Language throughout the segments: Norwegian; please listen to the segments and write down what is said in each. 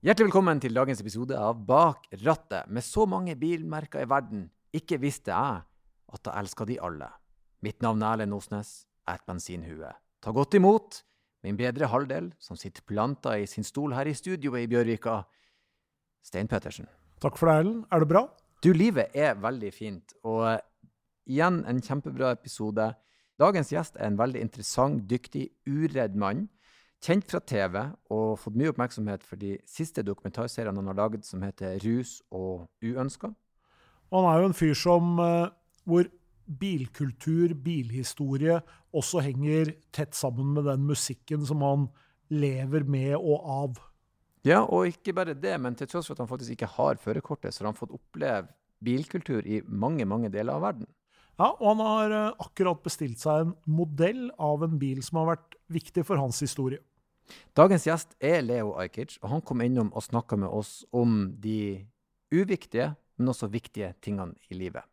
Hjertelig velkommen til dagens episode av Bak rattet. Med så mange bilmerker i verden, ikke visste jeg at jeg elska de alle. Mitt navn er Erlend Osnes, jeg er et bensinhue. Ta godt imot min bedre halvdel, som sitter planta i sin stol her i studioet i Bjørvika, Stein Pettersen. Takk for det, Erlend. Er det bra? Du, livet er veldig fint, og eh, igjen en kjempebra episode. Dagens gjest er en veldig interessant, dyktig, uredd mann. Kjent fra TV og fått mye oppmerksomhet for de siste dokumentarseriene han har laget, som heter Rus og uønska. Han er jo en fyr som eh, hvor bilkultur, bilhistorie, også henger tett sammen med den musikken som han lever med og av. Ja, og ikke bare det, men til tross for at han faktisk ikke har førerkortet, så har han fått oppleve bilkultur i mange, mange deler av verden. Ja, og han har eh, akkurat bestilt seg en modell av en bil som har vært viktig for hans historie. Dagens gjest er Leo Ajkic, og han kom innom og snakka med oss om de uviktige, men også viktige tingene i livet.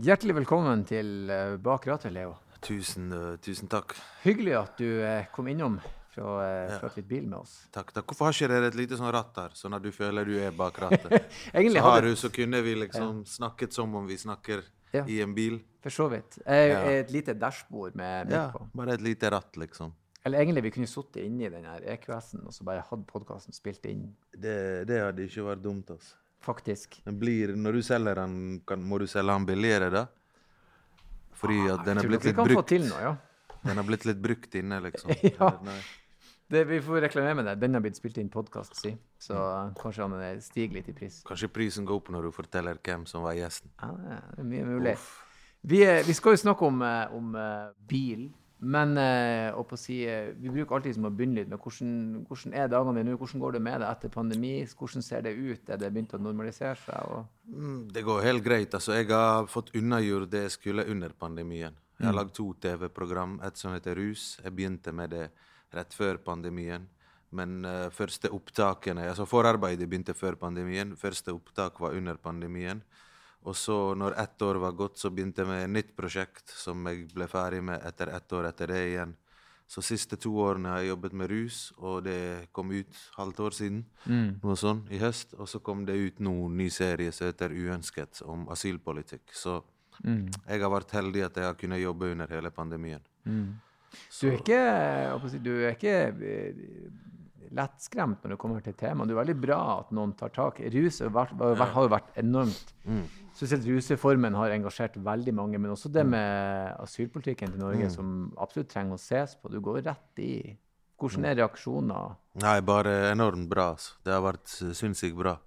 Hjertelig velkommen til eh, Bak rattet, Leo. Tusen, uh, tusen takk. Hyggelig at du eh, kom innom for å uh, Ja. litt bil med oss. takk, takk. Hvorfor har ikke dere et lite sånn ratt der, sånn at du føler du er bak rattet? Så har du, så kunne vi liksom snakket som om vi snakker Ja. i en bil. For så vidt. Eh, Ja. Et lite dashbord med midt Ja, på. bare et lite ratt, liksom. Eller egentlig, vi kunne sittet inni den EQS-en og så bare hatt podkasten spilt inn. Det, det hadde ikke vært dumt, altså. Faktisk. Blir, når du selger den, kan, må du selge den billigere, da? Fordi at den er blitt litt brukt. noe, ja. Den har blitt litt brukt inne, liksom. Ja. Det, vi får reklamere med det. Den har blitt spilt inn podkast, si. Så Mm. kanskje han stiger litt i pris. Kanskje prisen går opp når du forteller hvem som var gjesten. Ja, det er mye mulig. Vi, vi skal jo snakke om, eh, om eh, bil, men eh, og på å si, vi bruker alltid som å begynne litt med hvordan, hvordan er dagene dine nå? Hvordan går det med det etter pandemi? Hvordan ser det ut? Er det begynt å normalisere seg? Og... Mm, Det går helt greit. altså. Jeg har fått unnagjort det jeg skulle under pandemien. Jeg har lagd to TV-program. Et som heter Rus. Jeg begynte med det rett før pandemien. Men uh, første opptakene, altså forarbeidet begynte før pandemien. Første opptak var under pandemien. Og så, når ett år var gått, så begynte jeg med et nytt prosjekt som jeg ble ferdig med etter ett år etter det igjen. Så siste to årene har jeg jobbet med rus, og det kom ut halvt år siden. Noe sånt, i høst. Og så kom det ut noen en ny serie som heter Uønsket, om asylpolitikk. Så jeg har vært heldig at jeg har kunnet jobbe under hele pandemien. Du er ikke, du er ikke lettskremt når du kommer til temaet. Det er veldig bra at noen tar tak. Rus har jo vært enormt. Spesielt rusreformen har engasjert veldig mange, men også det med asylpolitikken til Norge, som absolutt trenger å ses på. Du går rett i. Hvordan er reaksjoner? Nei, bare enormt bra. Altså. Det har vært sinnssykt bra.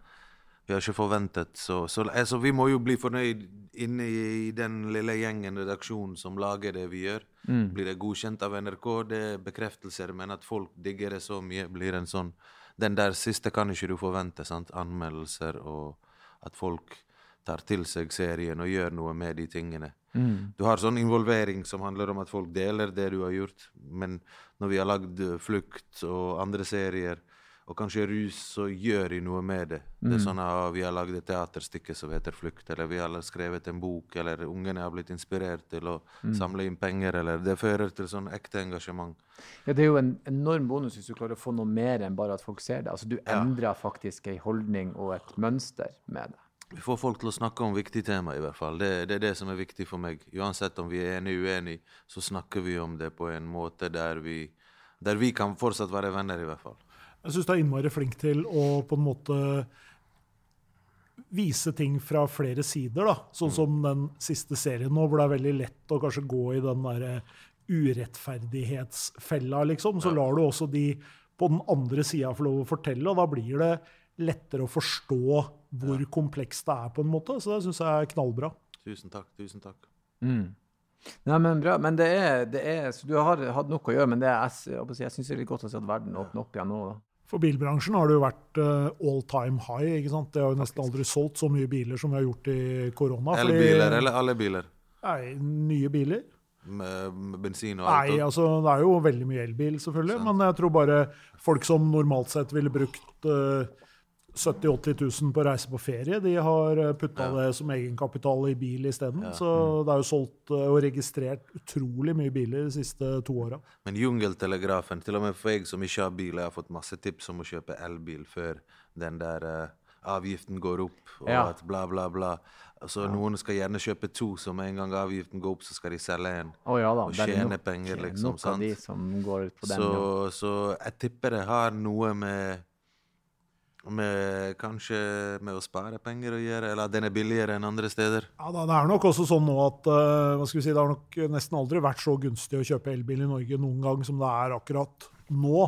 Vi har ikke forventet så, så altså, Vi må jo bli fornøyd inne i den lille gjengen redaksjonen som lager det vi gjør. Blir det godkjent av NRK, det er bekreftelser, men at folk digger det så mye, blir en sånn Den der siste kan ikke du forvente. sant? Anmeldelser og at folk tar til seg serien og gjør noe med de tingene. Du har sånn involvering som handler om at folk deler det du har gjort, men når vi har lagd Flukt og andre serier, og kanskje Rus, så gjør de noe med det. Det er sånn at Vi har lagd et teaterstykke som heter Flukt, eller vi har skrevet en bok, eller ungene har blitt inspirert til å samle inn penger, eller Det fører til sånn ekte engasjement. Ja, det er jo en enorm bonus hvis du klarer å få noe mer enn bare at folk ser det. Altså, du Ja. endrer faktisk ei holdning og et mønster med det. Vi får folk til å snakke om viktige tema, i hvert fall. Det, det er det som er viktig for meg. Uansett om vi er enige uenige, så snakker vi om det på en måte der vi, der vi kan fortsatt være venner, i hvert fall. Jeg syns du er innmari flink til å på en måte vise ting fra flere sider. da. Sånn som den siste serien nå, hvor det er veldig lett å kanskje gå i den derre urettferdighetsfella, liksom. Så lar du også de på den andre sida få lov å fortelle, og da blir det lettere å forstå hvor komplekst det er, på en måte. Så det syns jeg er knallbra. Tusen takk. Tusen takk. Nei, men bra. Men det er, det er Så du har hatt nok å gjøre, men det er, jeg, jeg, si, syns det er litt godt å se at verden åpner opp igjen nå. da. For bilbransjen har det jo vært eh, all time high. ikke sant? Det har jo nesten aldri solgt så mye biler som vi har gjort i korona. fordi- Elbiler, eller alle biler? Nei, nye biler. Med, med bensin og alt? Nei, altså det er jo veldig mye elbil, selvfølgelig. Men jeg tror bare folk som normalt sett ville brukt eh, 70 000-80 000 på reise på ferie. De har putta det som egenkapital i bil isteden. Så det er jo solgt eh, og registrert utrolig mye biler de siste to åra. Men jungeltelegrafen, til og med for jeg som ikke har bil, jeg har fått masse tips om å kjøpe elbil før den der uh, avgiften går opp, og Ja. at bla, bla, bla. Så Noen skal gjerne kjøpe to, så med en gang avgiften går opp, så skal de selge en. Å ja da. Og tjene penger, liksom, sant? de som går på den. Så, så jeg tipper det har noe med med kanskje med å spare penger å gjøre, eller at den er billigere enn andre steder. Ja, Det er nok også sånn nå at uh, hva skal vi si, det har nok nesten aldri vært så gunstig å kjøpe elbil i Norge noen gang som det er akkurat nå.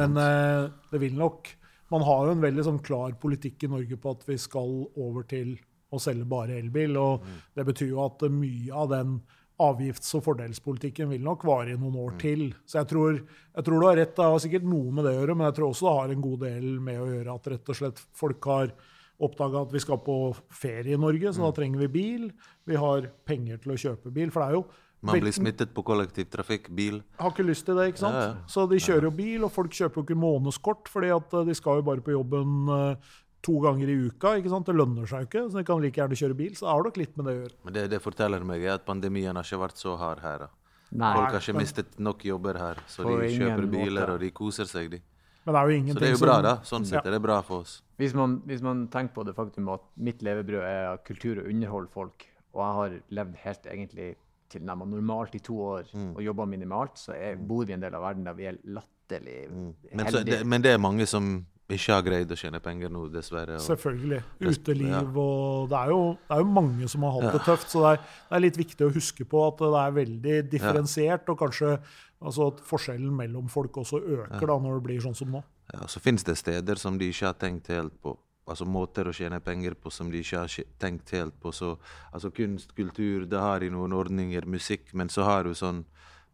Men uh, det vil nok Man har jo en veldig sånn klar politikk i Norge på at vi skal over til å selge bare elbil. og Det betyr jo at mye av den avgifts- og fordelspolitikken vil nok vare i noen år til. Så jeg tror, jeg tror du har rett. Det har sikkert noe med det å gjøre, men jeg tror også det har en god del med å gjøre at rett og slett folk har oppdaga at vi skal på ferie i Norge, så da trenger vi bil. Vi har penger til å kjøpe bil. For det er jo Man blir smittet på kollektivtrafikk, bil. har ikke lyst til det, ikke sant? Ja, ja. Så de kjører jo bil, og folk kjøper jo ikke månedskort, fordi at eh, de skal jo bare på jobben eh, to ganger i uka. ikke sant? Det lønner seg jo ikke, så de kan like gjerne kjøre bil. Så det har nok litt med det å gjøre. Men det, det forteller meg at pandemien har ikke vært så hard her. da. Nei. Folk har ikke mistet nok jobber her, så På de kjøper biler måte. og de koser seg. de. Men det er jo Så det er jo bra, som- da. Sånn sett Ja. er det bra for oss. Hvis man, hvis man tenker på det faktum at mitt levebrød er kultur og underholde folk, og jeg har levd helt egentlig tilnærmet normalt i to år Mm. og jobba minimalt, så er, bor vi i en del av verden der vi er latterlig Mm. Men, så, det, men det er mange som ikke har greid å tjene penger nå, dessverre. Selvfølgelig. Uteliv ja. og det er, jo, det er jo mange som har hatt det tøft, så det er, det er litt viktig å huske på at det er veldig differensiert, og kanskje altså at forskjellen mellom folk også øker da når det blir sånn som nå. ja, så finnes det steder som de ikke har tenkt helt på. Altså måter å tjene penger på som de ikke har tenkt helt på. Så, altså kunst, kultur, det har de noen ordninger, musikk, men så har du sånn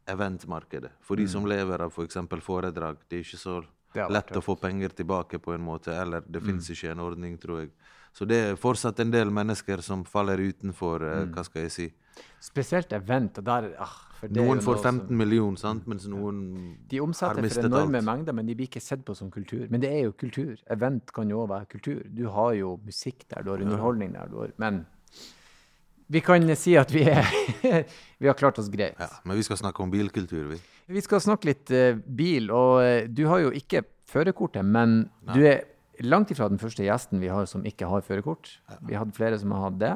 eventmarkedet. For de som lever av f.eks. foredrag, det er ikke så lett å få penger tilbake på en måte, eller det finnes ikke en ordning, tror jeg. Så det er fortsatt en del mennesker som faller utenfor, mm. hva skal jeg si. Spesielt event. og der, ah, Noen får 15 som- 15 millioner, sant? mens noen De omsetter for enorme alt. mengder, men de blir ikke sett på som kultur. Men det er jo kultur. Event kan jo òg være kultur. Du har jo musikk der, du har underholdning der, du har Men vi kan si at vi, er vi har klart oss greit. Ja, men vi skal snakke om bilkultur, vi. Vi skal snakke litt uh, bil, og uh, du har jo ikke førerkortet, men du er langt ifra den første gjesten vi har som ikke har førerkort. Vi hadde flere som har hatt det.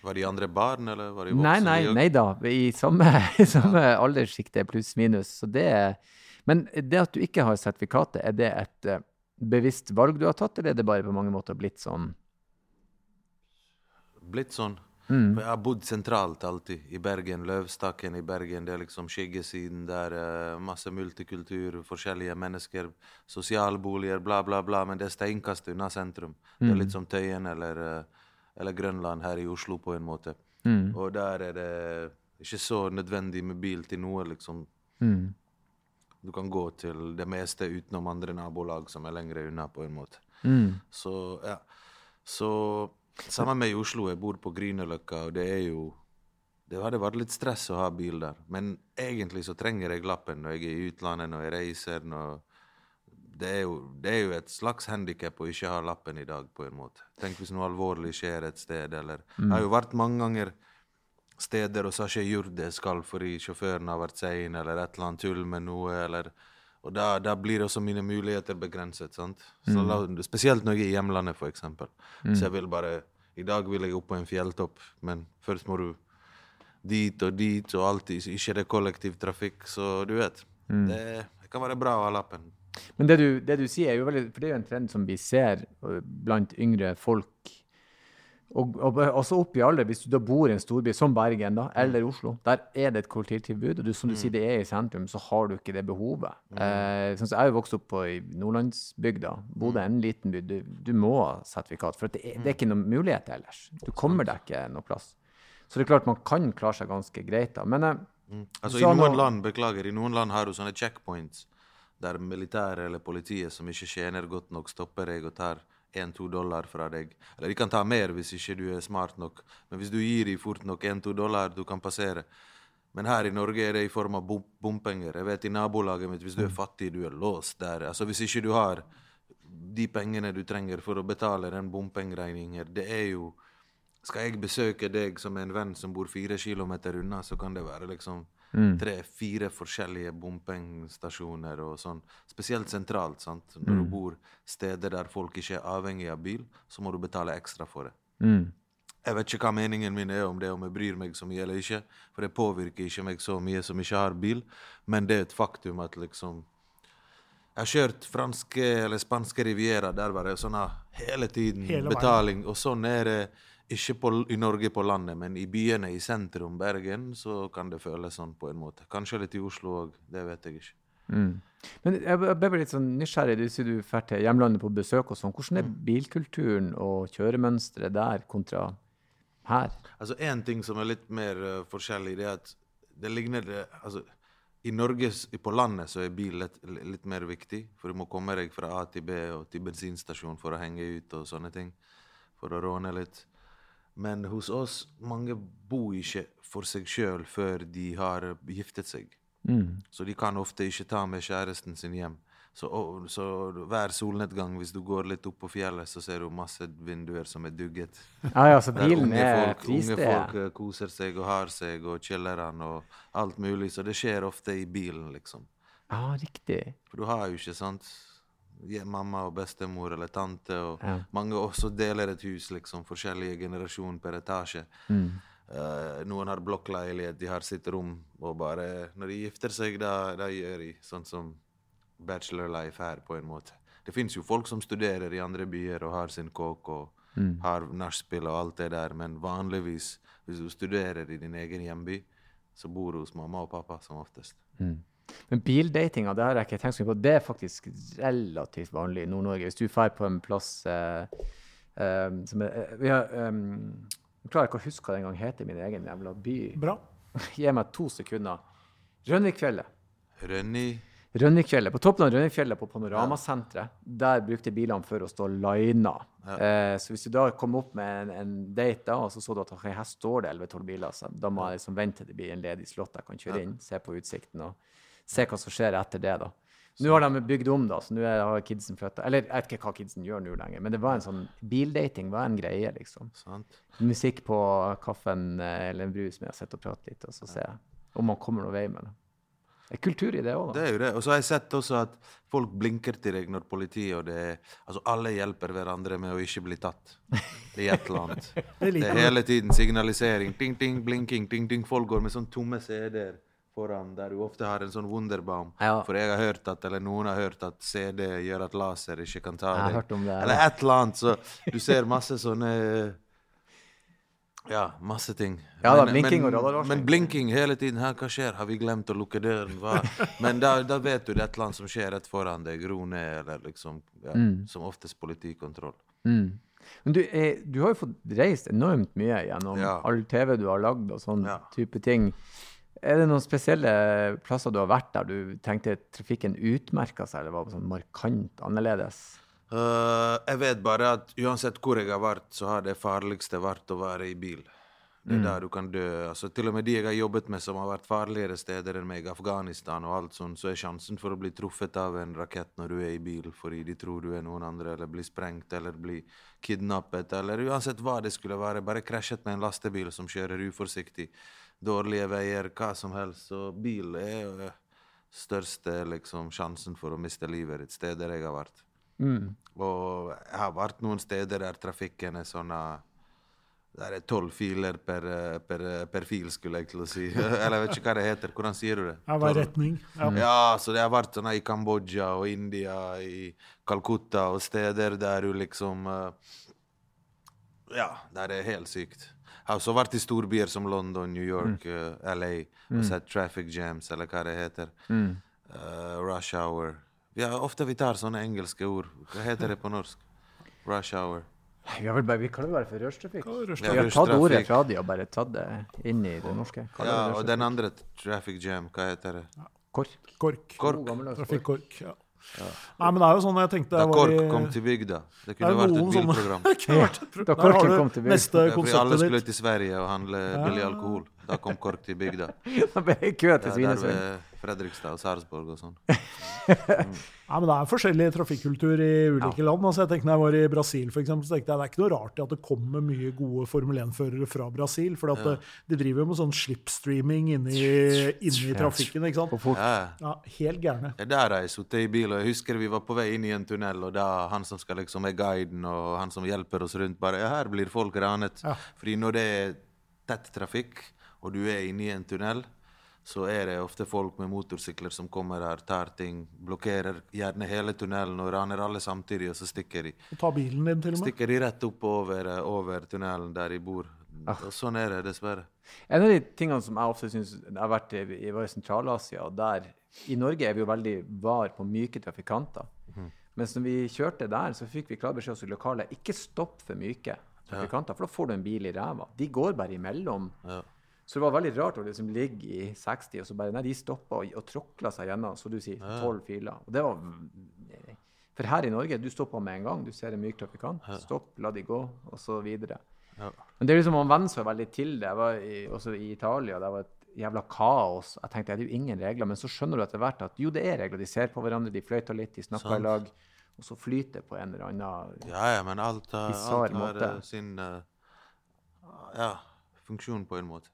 Var de andre barn, eller var de voksne? Nei, nei, nei da. I samme, i samme alderssjikte, pluss minus. Så det er, men det at du ikke har sertifikatet, er det et eh, bevisst valg du har tatt, eller er det bare på mange måter blitt sånn? Blitt sånn. Mm. For jeg har bodd sentralt alltid. I Bergen, Løvstakken i Bergen. Det er liksom skyggesiden der. eh, masse multikultur, forskjellige mennesker, sosialboliger, bla, bla, bla. Men det er steinkast unna sentrum. Det Mm. er litt som Tøyen eller, eh, eller Grønland her i Oslo, på en måte. Mm. Og der er det ikke så nødvendig med bil til noe, liksom. Mm. Du kan gå til det meste utenom andre nabolag som er lengre unna, på en måte. Mm. Så ja. Så Samme med i Oslo. Jeg bor på Grünerløkka, og det er jo Det hadde vært litt stress å ha bil der. Men egentlig så trenger jeg lappen når jeg er i utlandet, når jeg reiser. når det er, jo, det er jo et slags handikap å ikke ha lappen i dag, på en måte. Tenk hvis noe alvorlig skjer et sted, eller Jeg har jo vært mange ganger steder og så har ikke gjort det jeg skal fordi sjåføren har vært sein, eller et eller annet tull med noe, eller Og da, da blir også mine muligheter begrenset. sant? Så la, spesielt når jeg er i hjemlandet, for eksempel. Så jeg vil bare I dag vil jeg opp på en fjelltopp, men først må du dit og dit, og alltid ikke det er kollektivtrafikk, så du vet. Det, det kan være bra å ha lappen. Men det du, det du sier, er jo veldig For det er jo en trend som vi ser blant yngre folk. Og, og også opp i alder, hvis du da bor i en storby som Bergen da, eller Oslo, der er det et kollektivtilbud, og du, som du sier det er i sentrum, så har du ikke det behovet. Eh, sånn jeg er jo vokst opp på i nordlandsbygda. Bodde er en liten by. Du, du må ha sertifikat, for det, er, det er ikke noen mulighet ellers. Du kommer deg ikke noe plass. Så det er klart man kan klare seg ganske greit da. Men eh, Altså, I noen land beklager, i noen land har du sånne checkpoints der militæret eller politiet som ikke tjener godt nok, stopper deg og tar 1-2 dollar fra deg. Eller de kan ta mer hvis ikke du er smart nok, men hvis du gir dem fort nok 1-2 dollar, du kan passere. Men her i Norge er det i form av bompenger. Jeg vet I nabolaget mitt, hvis du er fattig, du er låst der. Altså Hvis ikke du har de pengene du trenger for å betale den bompengeregningen, det er jo Skal jeg besøke deg som en venn som bor fire kilometer unna, så kan det være liksom tre-fire forskjellige bompengestasjoner og sånn. Spesielt sentralt, sant. Når du bor steder der folk ikke er avhengig av bil, så må du betale ekstra for det. Mm. Jeg vet ikke hva meningen min er om det, om jeg bryr meg så mye eller ikke. For det påvirker ikke meg så mye som ikke har bil. Men det er et faktum at liksom Jeg har kjørt franske eller spanske Riviera. Der var det sånn hele tiden Hele betaling. Og sånn er det ikke på, i Norge på landet, men i byene i sentrum, Bergen, så kan det føles sånn på en måte. Kanskje litt i Oslo òg. Det vet jeg ikke. Mm. Men jeg ble litt sånn nysgjerrig. Du sier du drar til hjemlandet på besøk og sånn. Hvordan Mm. er bilkulturen og kjøremønsteret der kontra her? Altså En ting som er litt mer uh, forskjellig, det er at det ligner det, altså, I Norge, på landet, så er bil litt, litt mer viktig. For du må komme deg fra A til B og til bensinstasjon for å henge ut og sånne ting. For å råne litt. Men hos oss, mange bor ikke for seg sjøl før de har giftet seg. Mm. Så de kan ofte ikke ta med kjæresten sin hjem. Så, og, så hver solnedgang, hvis du går litt opp på fjellet, så ser du masse vinduer som er dugget. Ja, ja, så Der bilen unge folk, unge folk eh, koser seg og har seg, og chiller'n og alt mulig. Så det skjer ofte i bilen, liksom. Ja, riktig. For du har jo ikke sant mamma og bestemor eller tante, og Ja. mange også deler et hus, liksom. Forskjellige generasjoner per etasje. Mm. Uh, noen har blokkleilighet, de har sitt rom, og bare Når de gifter seg, da, da gjør de sånn som bachelor life her, på en måte. Det fins jo folk som studerer i andre byer og har sin kåk og Mm. har nachspiel og alt det der, men vanligvis, hvis du studerer i din egen hjemby, så bor du hos mamma og pappa som oftest. Mm. Men bildatinga, det har jeg ikke tenkt så mye på. Det er faktisk relativt vanlig i Nord-Norge. Hvis du drar på en plass eh, eh, som er eh, vi har, um, Jeg klarer ikke å huske hva det engang heter, min egen jævla by. Bra. Gi meg to sekunder. Rønvikfjellet. Rønni Rønnikfjellet. På toppen av Rønnikfjellet på Panoramasenteret, der brukte bilene for å stå lina. Eh, så hvis du da kom opp med en, en date, da, og så så du at her står det 11-12 biler, så da må jeg liksom vente til det blir en ledig slott jeg kan kjøre inn, se på utsikten og se hva som skjer etter det. da. Nå har de bygd om, da, så nå er- har kidsen flytta. Eller jeg vet ikke hva kidsen gjør nå lenger, men det var en sånn bildating var en greie, liksom. sant? Musikk på kaffen eh, eller en brus med å sitte og prate litt, og så se om man kommer noen vei med det. Det er kultur i det òg, Det er jo det. Og så har jeg sett også at folk blinker til deg når politiet og det er Altså, alle hjelper hverandre med å ikke bli tatt i et eller annet. Det Det er hele tiden signalisering. Ding, ding, blinking, ding, ding. Folk går med sånne tomme CD-er foran, der du ofte har en sånn Wunderbaum. Ja. For jeg har hørt at, eller noen har hørt at CD gjør at laser ikke kan ta deg. det. Eller et eller annet. Så du ser masse sånne Ja, masse ting. Ja da, blinking og radarvarsling. Men blinking hele tiden. Her, hva skjer? Har vi glemt å lukke døren? Hva? Men da, da vet du det er et eller annet som skjer rett foran deg. Ro ned, eller liksom ja, Mm. Som oftest politikontroll. Mm. Men du, er, du har jo fått reist enormt mye gjennom Ja. all TV du har lagd og sånn Ja. type ting. Er det noen spesielle plasser du har vært der du tenkte trafikken utmerka seg, eller var sånn markant annerledes? Uh, jeg vet bare at uansett hvor jeg har vært, så har det farligste vært å være i bil. Det er der du kan dø. Altså, til og med de jeg har jobbet med som har vært farligere steder enn meg, Afghanistan og alt sånt, så er sjansen for å bli truffet av en rakett når du er i bil fordi de tror du er noen andre, eller blir sprengt eller blir kidnappet, eller uansett hva det skulle være. Bare krasjet med en lastebil som kjører uforsiktig. Dårlige veier, hva som helst. Så bil er jo eh, største liksom, sjansen for å miste livet ditt, steder jeg har vært. Mm. Og jeg har vært noen steder der trafikken er sånn ah, Der er tolv filer per, eh, per, eh, per fil, skulle jeg til å si. Eller jeg vet ikke hva det heter. Hvordan sier du det? Ja, hver retning. Ja. Ja, så det har vært sånn i Kambodsja og India, i Calcutta og steder der du liksom eh, Ja, der er helt sykt. Har også vært i storbyer som London, New York, eh, LA og sett traffic jams, eller hva det heter. Mm. Uh, rush hour. Vi har, ofte vi tar sånne engelske ord. Hva heter det på norsk? Rush hour. Vi, har vel bare, vi kaller det bare for rushtrafikk. Er Vi har tatt ordet fra de og bare tatt det inn i det norske. Kaller Ja, det og den andre traffic jam, hva heter det? Kork. Kork. Kork. Trafikkork. Ja. Nei, men det er jo sånn jeg tenkte Da Kork kom til bygda. Det kunne det vært et sånne- bilprogram. Da Korken kom til bygda. Neste Ja, fordi alle skulle til Sverige og handle billig alkohol. Da kom Kork til bygda. Da ble jeg kø til Ja, Svinesund. Fredrikstad og Sarpsborg og sånn. Ja, men Det er forskjellig trafikkultur i ulike land. Altså, jeg tenkte når jeg var i Brasil, for eksempel, så tenkte jeg det er ikke noe rart at det kommer mye gode Formel 1-førere fra Brasil. For at, eh, de driver jo med sånn slipstreaming inni, inni trafikken. ikke sant? Ja. Ja, Helt gærne. Ja, der har jeg sittet i bil, og jeg husker vi var på vei inn i en tunnel, og da han som skal liksom er guiden, og han som hjelper oss rundt, bare Ja, her blir folk ranet. Ja. Fordi når det er tett trafikk, og du er inne i en tunnel, så er det ofte folk med motorsykler som kommer her, tar ting, blokkerer gjerne hele tunnelen og raner alle samtidig, og så stikker de. Og tar bilen din, til og med. Stikker de rett opp over, eh, over tunnelen der de bor. Og sånn er det, dessverre. En av de tingene som jeg ofte syns har vært i, i Sentral-Asia, og der I Norge er vi jo veldig var på myke trafikanter. Mens når vi kjørte der, så fikk vi klar beskjed hos lokale ikke stopp for myke trafikanter, for da får du en bil i ræva. De går bare imellom. Ja. Så det var veldig rart å liksom ligge i 60, og så bare Nei, de stoppa og, og tråkla seg gjennom, så du sier, tolv filer. Og det var For her i Norge, du stopper med en gang. Du ser en myk trafikant. Stopp, la de gå, og så videre. Ja. Men det er liksom, man venner seg veldig til det. Jeg var i, også i Italia. Det var et jævla kaos. Jeg tenkte det er jo ingen regler, men så skjønner du etter hvert at jo, det er regler. De ser på hverandre, de fløyter litt, de snakker i lag. Og så flyter på en eller annen Ja, ja, men alt alt har måte. eh, sin uh, ja, funksjon på en måte.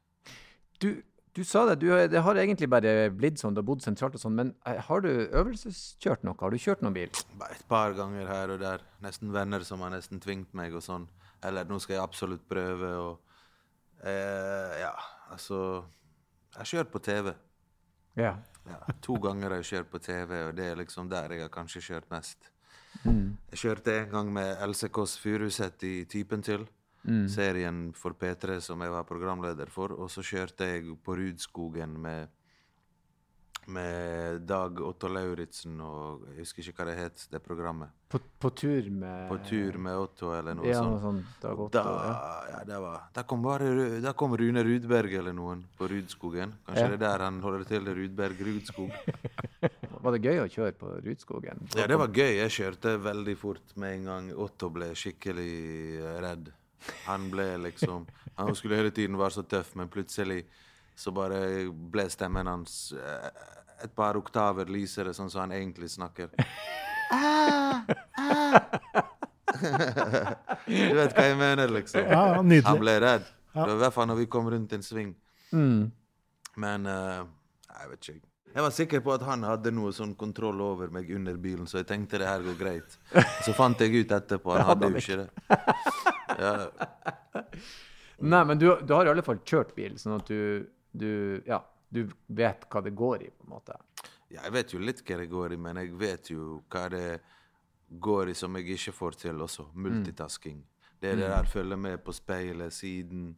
Du, du sa det, du, det har egentlig bare blitt sånn, du har bodd sentralt og sånn, men eh, har du øvelseskjørt noe? Har du kjørt noen bil? Bare et par ganger her og der. Nesten venner som har nesten tvingt meg og sånn. Eller nå skal jeg absolutt prøve og eh, Ja, altså Jeg har kjørt på TV. Ja. Ja, to ganger har jeg kjørt på TV, og det er liksom der jeg har kanskje kjørt mest. Jeg kjørte en gang med Else Kåss Furuseth i Typen til. Serien for P3 som jeg var programleder for. Og så kjørte jeg på Rudskogen med, med Dag Otto Lauritzen og Jeg husker ikke hva det het, det programmet. På, på tur med På tur med Otto eller noe Ja, noe sånt. sånt. Dag Da, Otto, ja. ja, det var, da, kom bare, da kom Rune Rudberg eller noen på Rudskogen. Kanskje Ja. det er der han holder til, Rudberg Rudskog. Var det gøy å kjøre på Rudskogen? Ja, det var gøy. Jeg kjørte veldig fort med en gang Otto ble skikkelig redd. Han ble liksom Han skulle hele tiden være så tøff, men plutselig så bare ble stemmen hans eh, et par oktaver lysere, sånn som han egentlig snakker. Ah, ah. Du vet hva jeg mener, liksom. Ja, nydelig. Han ble redd. Ja. I hvert fall når vi kom rundt en sving. Mm. Men uh, jeg vet ikke. Jeg var sikker på at han hadde noe sånn kontroll over meg under bilen, så jeg tenkte det her går greit. Så fant jeg ut etterpå han hadde jo ikke det. Ja, Nei, men du, du har i alle fall kjørt bil, sånn at du, du, ja, du vet hva det går i, på en måte. jeg vet jo litt hva det går i, men jeg vet jo hva det går i som jeg ikke får til også. Multitasking. Det er det der følge med på speilet, siden,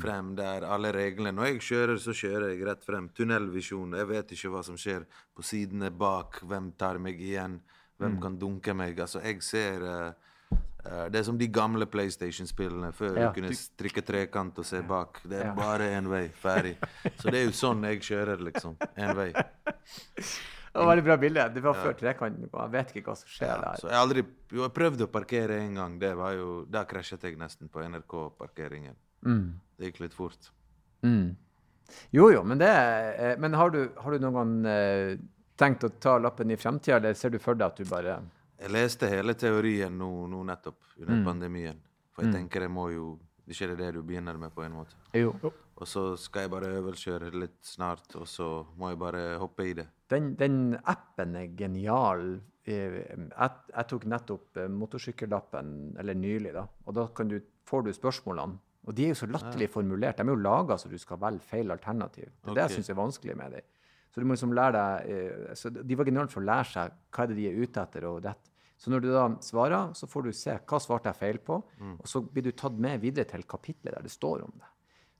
frem der, alle reglene. Når jeg kjører, så kjører jeg rett frem. Tunnelvisjon. Jeg vet ikke hva som skjer på sidene bak. Hvem tar meg igjen? Hvem kan dunke meg? Altså, jeg ser eh, Det er som de gamle PlayStation-spillene før Ja, du kunne strikke trekant og se bak. Det er Ja. bare én vei. Ferdig. Så det er jo sånn jeg kjører, liksom. Én vei. Det var veldig bra bilde. Det var før trekanten. Jeg vet ikke hva som skjer Ja, der. så jeg aldri jo, jeg prøvde å parkere en gang. Det var jo, Da krasjet jeg nesten på NRK-parkeringen. Mm. Det gikk litt fort. Mm. Jo, jo, men det eh, Men har du, har du noen gang eh, tenkt å ta lappen i fremtida, eller ser du for deg at du bare Jeg leste hele teorien nå, nå nettopp, under pandemien. For jeg tenker jeg må jo Ikke det det du begynner med, på en måte. Jo. Og så skal jeg bare øvelseskjøre litt snart, og så må jeg bare hoppe i det. Den, den appen er genial. Eh, Jeg, jeg tok nettopp eh, motorsykkellappen, eller nylig, da. Og da kan du, får du spørsmålene. Og de er jo så latterlig formulert. De er jo laga så du skal velge feil alternativ. Det er det jeg syns er vanskelig med dem. Så du må liksom lære deg eh, så De var geniale for å lære seg hva er det de er ute etter, og rett. Så når du da svarer, så får du se hva svarte jeg feil på, og så blir du tatt med videre til kapitlet der det står om det.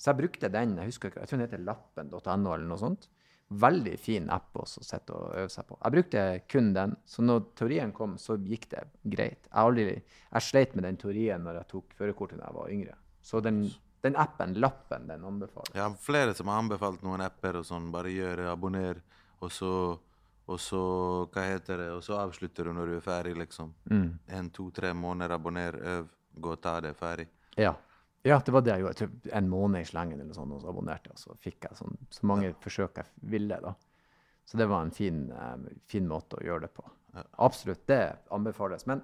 Så jeg brukte den, jeg husker ikke, jeg tror den heter lappen.no eller noe sånt. Veldig fin app også å sitte og øve seg på. Jeg brukte kun den, så når teorien kom, så gikk det greit. Jeg, aldri, jeg sleit med den teorien når jeg tok førerkortet da jeg var yngre. Så den, den appen, lappen, den anbefaler. Har flere som har anbefalt noen apper og sånn. Bare gjør det, abonner, og så og så Hva heter det? Og så avslutter du når du er ferdig, liksom. En, to, tre måneder, abonner, øv, gå og ta det, ferdig. Ja. ja, det var det jeg gjorde. Jeg tror en måned i slengen eller sånn, og så abonnerte jeg, og så fikk jeg sånn, så mange forsøk jeg ville. da. Så det var en fin, eh, fin måte å gjøre det på. Absolutt, det anbefales. Men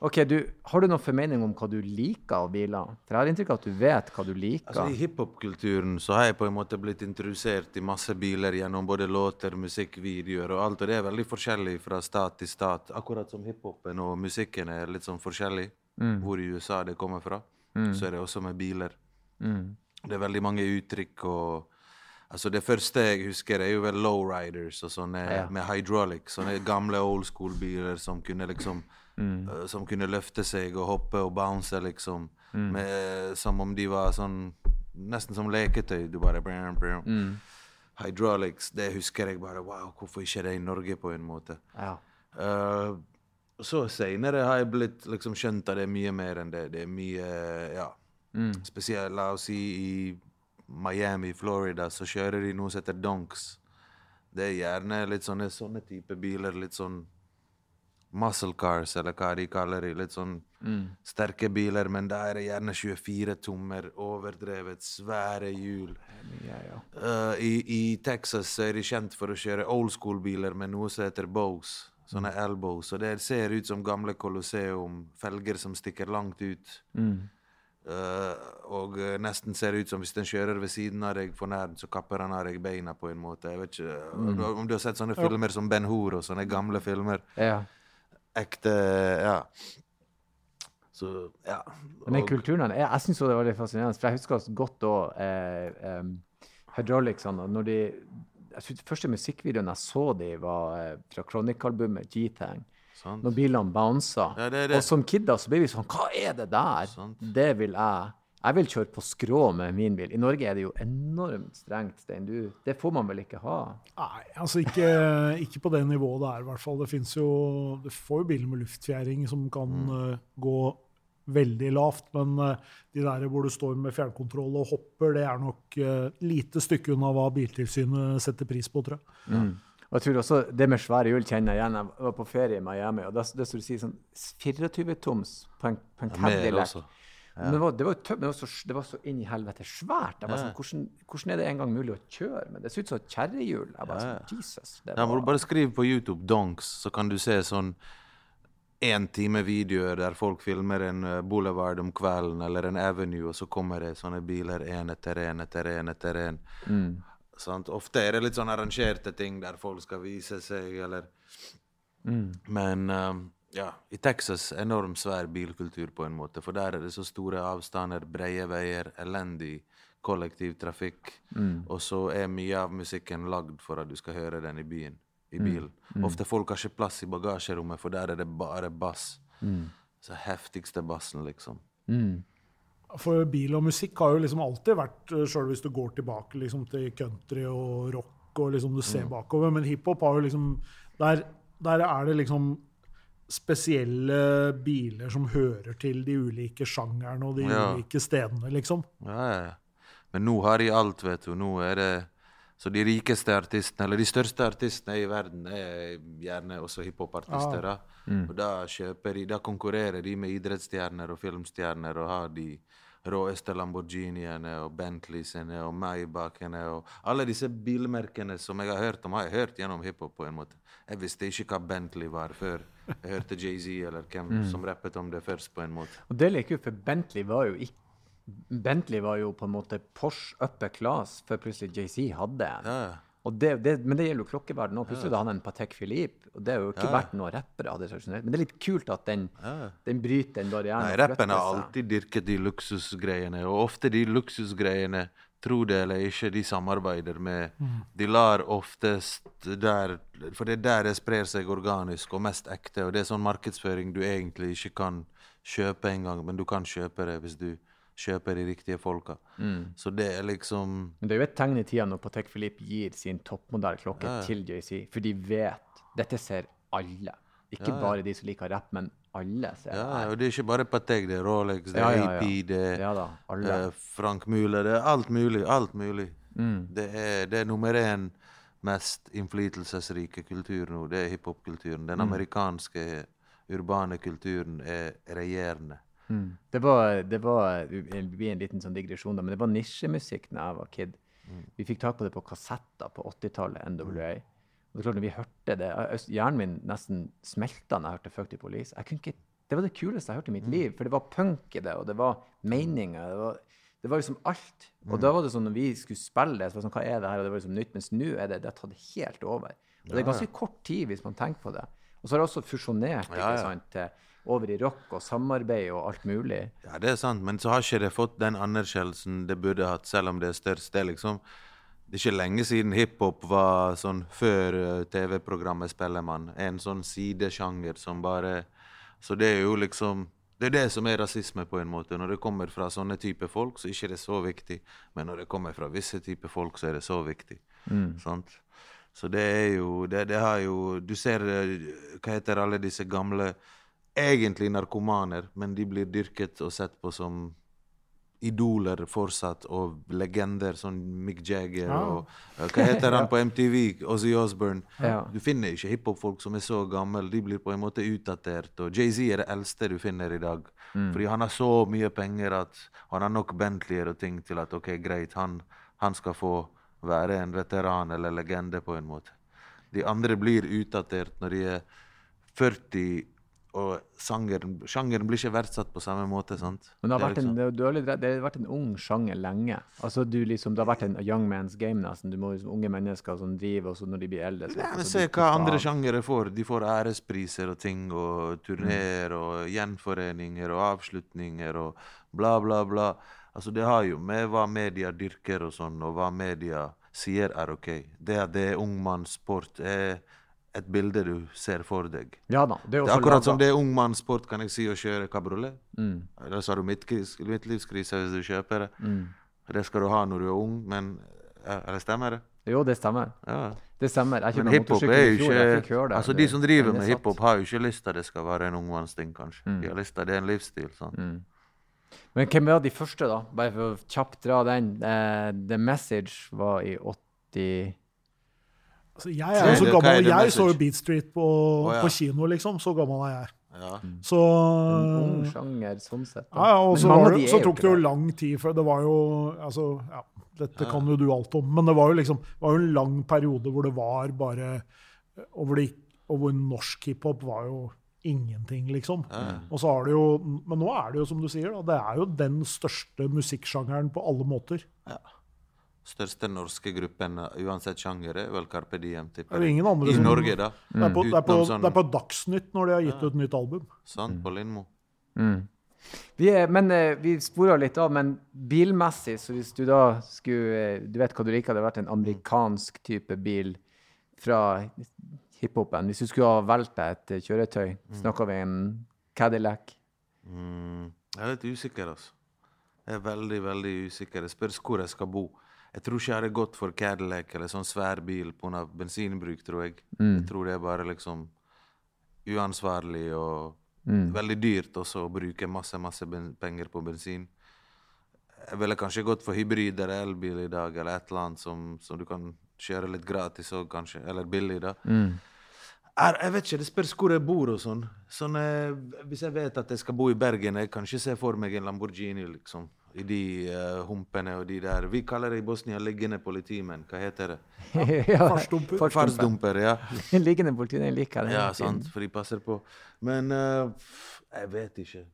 ok, du, har du noen formening om hva du liker av biler? For jeg har inntrykk av at du vet hva du liker. Altså, I hiphop-kulturen så har jeg på en måte blitt introdusert i masse biler gjennom både låter, musikkvideoer og alt. Og det er veldig forskjellig fra stat til stat. Akkurat som hiphopen og musikken er litt sånn forskjellig. Hvor i USA det kommer fra. Så er det også med biler. Det er veldig mange uttrykk og Altså Det første jeg husker, er jo vel lowriders og sånne Ja. med hydraulic. Sånne gamle old school-biler som kunne liksom eh, Som kunne løfte seg og hoppe og bounce, liksom. Med, som om de var sånn Nesten som leketøy. Du bare brum, brum. Hydraulics, det husker jeg bare Wow, hvorfor ikke det i Norge, på en måte? Ja. Uh, så seinere har jeg blitt liksom skjønt at det er mye mer enn det. Det er mye Ja. Spesielt, la oss si, i Miami, Florida, så kjører de noe som heter donks. Det er gjerne litt sånne, sånne type biler. Litt sånn muscle cars, eller hva de kaller de. Litt sånn sterke biler, men da er det gjerne 24 tommer, overdrevet, svære hjul. Ja, ja. uh, i, I Texas er de kjent for å kjøre old school-biler med noe som heter bows. Sånne elbows. Og det ser ut som gamle Colosseum. Felger som stikker langt ut. Eh, og eh, nesten ser ut som hvis den kjører ved siden av deg for nær, så kapper han av deg beina på en måte. Jeg vet ikke eh, Om du har sett sånne filmer som Ben Hur og sånne gamle filmer. ja. Ekte Ja. Så ja. Men kulturen Jeg, jeg syns det var veldig fascinerende. For jeg husker godt da eh, um, Hydraulicsene. og Når de jeg synes første musikkvideoen jeg så de var eh, fra Chronic-albumet G-Tang. Når bilene bouncer. Ja. Og som kidder så ble vi sånn Hva er det der? Sant. Det vil jeg. Jeg vil kjøre på skrå med min bil. I Norge er det jo enormt strengt, Stein. Du, det får man vel ikke ha? Nei, altså ikke, ikke på det nivået det er, i hvert fall. Det fins jo Du får jo biler med luftfjæring som kan Mm. uh, gå veldig lavt, men uh, de der hvor du står med fjernkontroll og hopper, det er nok uh, lite stykke unna hva Biltilsynet setter pris på, tror jeg. Og jeg tror også Det med svære hjul kjenner jeg igjen. Jeg var på ferie i Miami, og da skulle du si sånn 24-toms på en, på en Cadillac. Men det var, det var men det var, så, det var så inn i helvete svært. Jeg Ja. sånn, hvordan, hvordan er det engang mulig å kjøre med? Det ser ut som et kjerrehjul. Jeg bare sånn, Jesus. Det Ja, bare skriv på YouTube 'donks', så kan du se sånn én time videoer der folk filmer en eh, boulevard om kvelden, eller en avenue, og så kommer det sånne biler én etter én etter én etter én. Sant? Ofte er det litt sånn arrangerte ting der folk skal vise seg, eller Men eh, ja, i Texas enormt svær bilkultur, på en måte, for der er det så store avstander, breie veier, elendig kollektivtrafikk, og så er mye av musikken lagd for at du skal høre den i byen. I bilen. Ofte folk har ikke plass i bagasjerommet, for der er det bare bass. Så heftigste bassen, liksom. For bil og musikk har jo liksom alltid vært, sjøl hvis du går tilbake liksom til country og rock og liksom du ser bakover, men hiphop har jo liksom der, der er det liksom spesielle biler som hører til de ulike sjangerne og de Ja. ulike stedene, liksom. Ja, ja, ja. Men nå har de alt, vet du. Nå er det Så de rikeste artistene, eller de største artistene i verden, er gjerne også hiphopartister. da. Og da kjøper de, da konkurrerer de med idrettsstjerner og filmstjerner og har de råeste Lamborghiniene og Bentleysene og Maybachene og alle disse bilmerkene som jeg har hørt om, har jeg hørt gjennom hiphop på en måte. Jeg visste ikke hva Bentley var før jeg hørte Jay-Z eller hvem som rappet om det først, på en måte. og det liker jo, for Bentley var jo ikke Bentley var jo på en måte Porsche upper class før plutselig Jay-Z hadde en. Ja, det, det, men det gjelder jo klokkeverden òg. Plutselig hadde han en Patek Philippe. Og det har jo ikke Ja. vært noe rappere hadde tradisjonelt. Men det er litt kult at den, Ja. den bryter den barrieren. Nei, rappen har alltid dyrket de luksusgreiene, og ofte de luksusgreiene, tro det eller ikke, de samarbeider med De lar oftest der For det er der det sprer seg organisk og mest ekte, og det er sånn markedsføring du egentlig ikke kan kjøpe engang, men du kan kjøpe det hvis du kjøper de riktige folka. Så det er liksom Men det er jo et tegn i tida når Patek Philippe gir sin toppmodellklokke Ja. til JC, for de vet Dette ser alle. Ikke Ja. bare de som liker rapp, men alle ser Ja, det. og det er ikke bare Patek, det er Rolex, det er. AP, det er eh, Frank Müller, det er alt mulig. Alt mulig. Mm. Det, er, det er nummer én mest innflytelsesrike kultur nå, det er hiphop-kulturen. Den Mm. amerikanske urbane kulturen er regjerende. Mm. Det var, det var en liten sånn digresjon, da, men det var nisjemusikk da jeg var kid. Mm. Vi fikk tak på det på kassetter på 80-tallet, NWA. Og klart, når vi hørte det, Hjernen min nesten smelta når jeg hørte 'Fuck the Police'. Ikke, det var det kuleste jeg hørte i mitt liv. For det var punk i det, og det var meninger. Det var, det var liksom alt. Og da var det sånn når vi skulle spille det, så var det sånn, hva er det her? Og det var liksom nytt. Mens nå er det, det har tatt helt over. Og det er ganske kort tid, hvis man tenker på det. Og så har det også fusjonert Ja, ikke sant, over i rock og samarbeid og alt mulig. Ja, det er sant, men så har ikke det fått den anerkjennelsen det burde hatt, selv om det er størst. Det liksom Det er ikke lenge siden hiphop var sånn før eh, TV-programmet Spellemann. En sånn sidesjanger som bare Så det er jo liksom Det er det som er rasisme, på en måte. Når det kommer fra sånne typer folk, så er ikke det så viktig. Men når det kommer fra visse typer folk, så er det så viktig. Sant? Så det er jo det, det har jo Du ser eh, Hva heter alle disse gamle Egentlig narkomaner, men de blir dyrket og sett på som idoler fortsatt, og legender som Mick Jagger ah. og uh, Hva heter han på MTV? Ozzy Osbourne. Ja. Du finner ikke hiphop-folk som er så gamle. De blir på en måte utdatert. Og Jay-Z er det eldste du finner i dag. Fordi han har så mye penger at han har nok Bentleyer og ting til at ok, greit, han, han skal få være en veteran eller legende på en måte. De andre blir utdatert når de er 40, og sangeren, sjangeren blir ikke verdsatt på samme måte. sant? Men det har, vært en, liksom- det, du har det har vært en ung sjanger lenge. Altså du liksom, Det har vært en young man's game, nesten. Du må liksom, Unge mennesker som driver, og så når de blir eldre så, Nei, men så Se hva andre sjangere får. De får ærespriser og ting, og turneer og gjenforeninger og avslutninger og bla, bla, bla. Altså, det har jo med hva media dyrker og sånn, og hva media sier er OK. Det at det er ungmannssport, er et bilde du ser for deg. Ja da. Det er, Det er akkurat som det er ungmannssport, kan jeg si, å kjøre kabriolet. Mm. Eller så har du midtlivskrise hvis du kjøper det. Mm. Det skal du ha når du er ung, men Eller stemmer det? Jo, det stemmer. Ja. Det stemmer. Jeg Men hiphop er jo ikke det. Altså, Det- de som driver med hiphop, har jo ikke lyst til at det skal være en ungmannsting, kanskje. Mm. De har lyst til at Det er en livsstil. sant? Men hvem var de første, da? Bare for å kjapt dra den. Uh, The Message var i 80 Altså, jeg er jo så gammel, og. Jeg så jo Beat Street på, oh, ja. på kino, liksom. Så gammel er jeg. Ja. Så En ung sjanger, sånn sett. Ja, ja, og så, var det, så tok det jo lang tid før Det var jo altså, ja, Dette kan jo du alt om, men det var jo liksom det var jo en lang periode hvor det var bare Og hvor, det, og hvor norsk hiphop var jo ingenting, liksom. Og så har det jo Men nå er det jo som du sier, da, det er jo den største musikksjangeren på alle måter. Største norske gruppen, uh, uansett sjanger, er vel Carpe Diem. tipper Det er ingen andre I som- Norge, da. Det, er på, det, er på, sånn- det er på Dagsnytt når de har gitt ut nytt album. Sant, på Lindmo. Mm. Vi er, men eh, vi spora litt av, men bilmessig, så hvis du da skulle eh, Du vet hva du liker, det hadde vært en amerikansk type bil fra hiphopen. Hvis du skulle ha valgt deg et eh, kjøretøy, snakker vi en Cadillac? Mm. Jeg er litt usikker, altså. Jeg er veldig, veldig usikker. Det spørs hvor jeg skal bo. Jeg tror ikke jeg hadde gått for Cadillac eller sånn svær bil pga. bensinbruk, tror jeg. Jeg tror det er bare liksom uansvarlig og veldig dyrt også å bruke masse, masse penger på bensin. Jeg ville kanskje gått for hybrid eller elbil i dag, eller et eller annet som, som du kan kjøre litt gratis òg, kanskje. Eller billig, da. Er, jeg vet ikke, Det spørs hvor jeg bor. og sånn. sånn eh, hvis jeg vet at jeg skal bo i Bergen, jeg kan ikke se for meg en Lamborghini liksom, i de uh, humpene og de der Vi kaller det i Bosnia liggende politimenn. Hva heter det? ja, fartsdumper. Fartsdumper, ja. Liggende politimenn liker det. Ja, sant, for de passer på. Men uh, jeg vet ikke.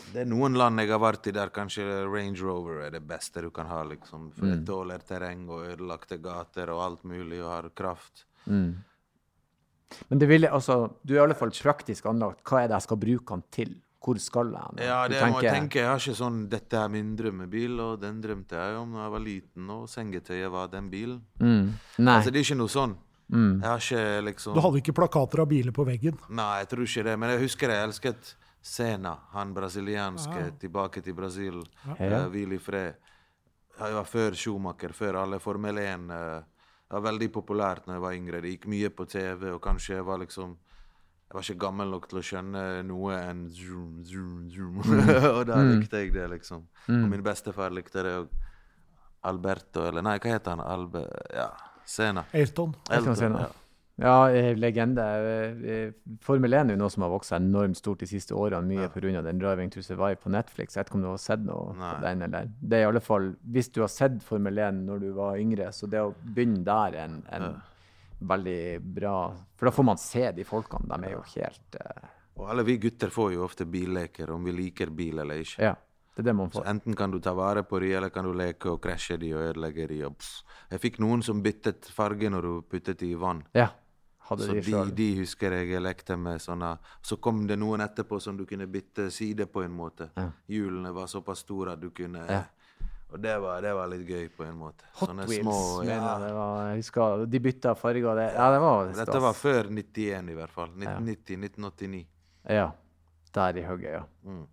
Det er noen land jeg har vært i der kanskje Range Rover er det beste du kan ha. liksom. For det tåler terreng og ødelagte gater og alt mulig og har kraft. Mm. Men det vil, altså, du er i alle fall praktisk anlagt. Hva er det jeg skal bruke den til? Hvor skal jeg? nå? Ja, Du det må jeg tenke. Jeg har ikke sånn 'Dette er min drømmebil', og den drømte jeg om da jeg var liten, og sengetøyet var den bilen. Mm. Nei. Altså, det er ikke noe sånn. Mm. Jeg har ikke liksom Du hadde ikke plakater av biler på veggen. Nei, jeg tror ikke det. Men jeg husker jeg elsket Sena, han brasilianske, tilbake til Brasil. Ja. Uh, Hvil i fred. Jeg var før Schumacher, før alle Formel 1. Uh, det var veldig populært når jeg var yngre. Det gikk mye på TV, og kanskje jeg var liksom Jeg var ikke gammel nok til å skjønne noe enn zoom, zoom, zoom. og da likte jeg det, liksom. Og min bestefar likte det. Og Alberto, eller nei, hva heter han? Albe... Ja, Sena. Ayrton. Elton ja. Ja, eh, legende. Eh, eh, Formel 1 er jo noe som har vokst enormt stort de siste årene, mye på pga. den Driving to Survive på Netflix. Jeg vet ikke om du har sett noe Nei. på den, eller? Det er i alle fall, Hvis du har sett Formel 1 når du var yngre, så det å begynne der er en, en veldig bra. For da får man se de folkene. De er jo helt uh... Og alle vi gutter får jo ofte billeker, om vi liker bil eller ikke. Ja. Det er det man Så enten kan du ta vare på de, eller kan du leke og krasje de og ødelegge de. Og jeg fikk noen som byttet farge når du puttet de i vann. Ja. Hadde Så de de, de husker jeg lekte med sånne Så kom det noen etterpå som du kunne bytte side på en måte. Ja. Hjulene var såpass store at du kunne Ja. Og det var, det var litt gøy på en måte. Hot Sånne Wheels, små- ja. jeg det var. Jeg husker de bytta farger. Det, ja, det var stas. Dette var før 91 i hvert fall. 1990-1989. Ja. Der i hugget, ja. Mm.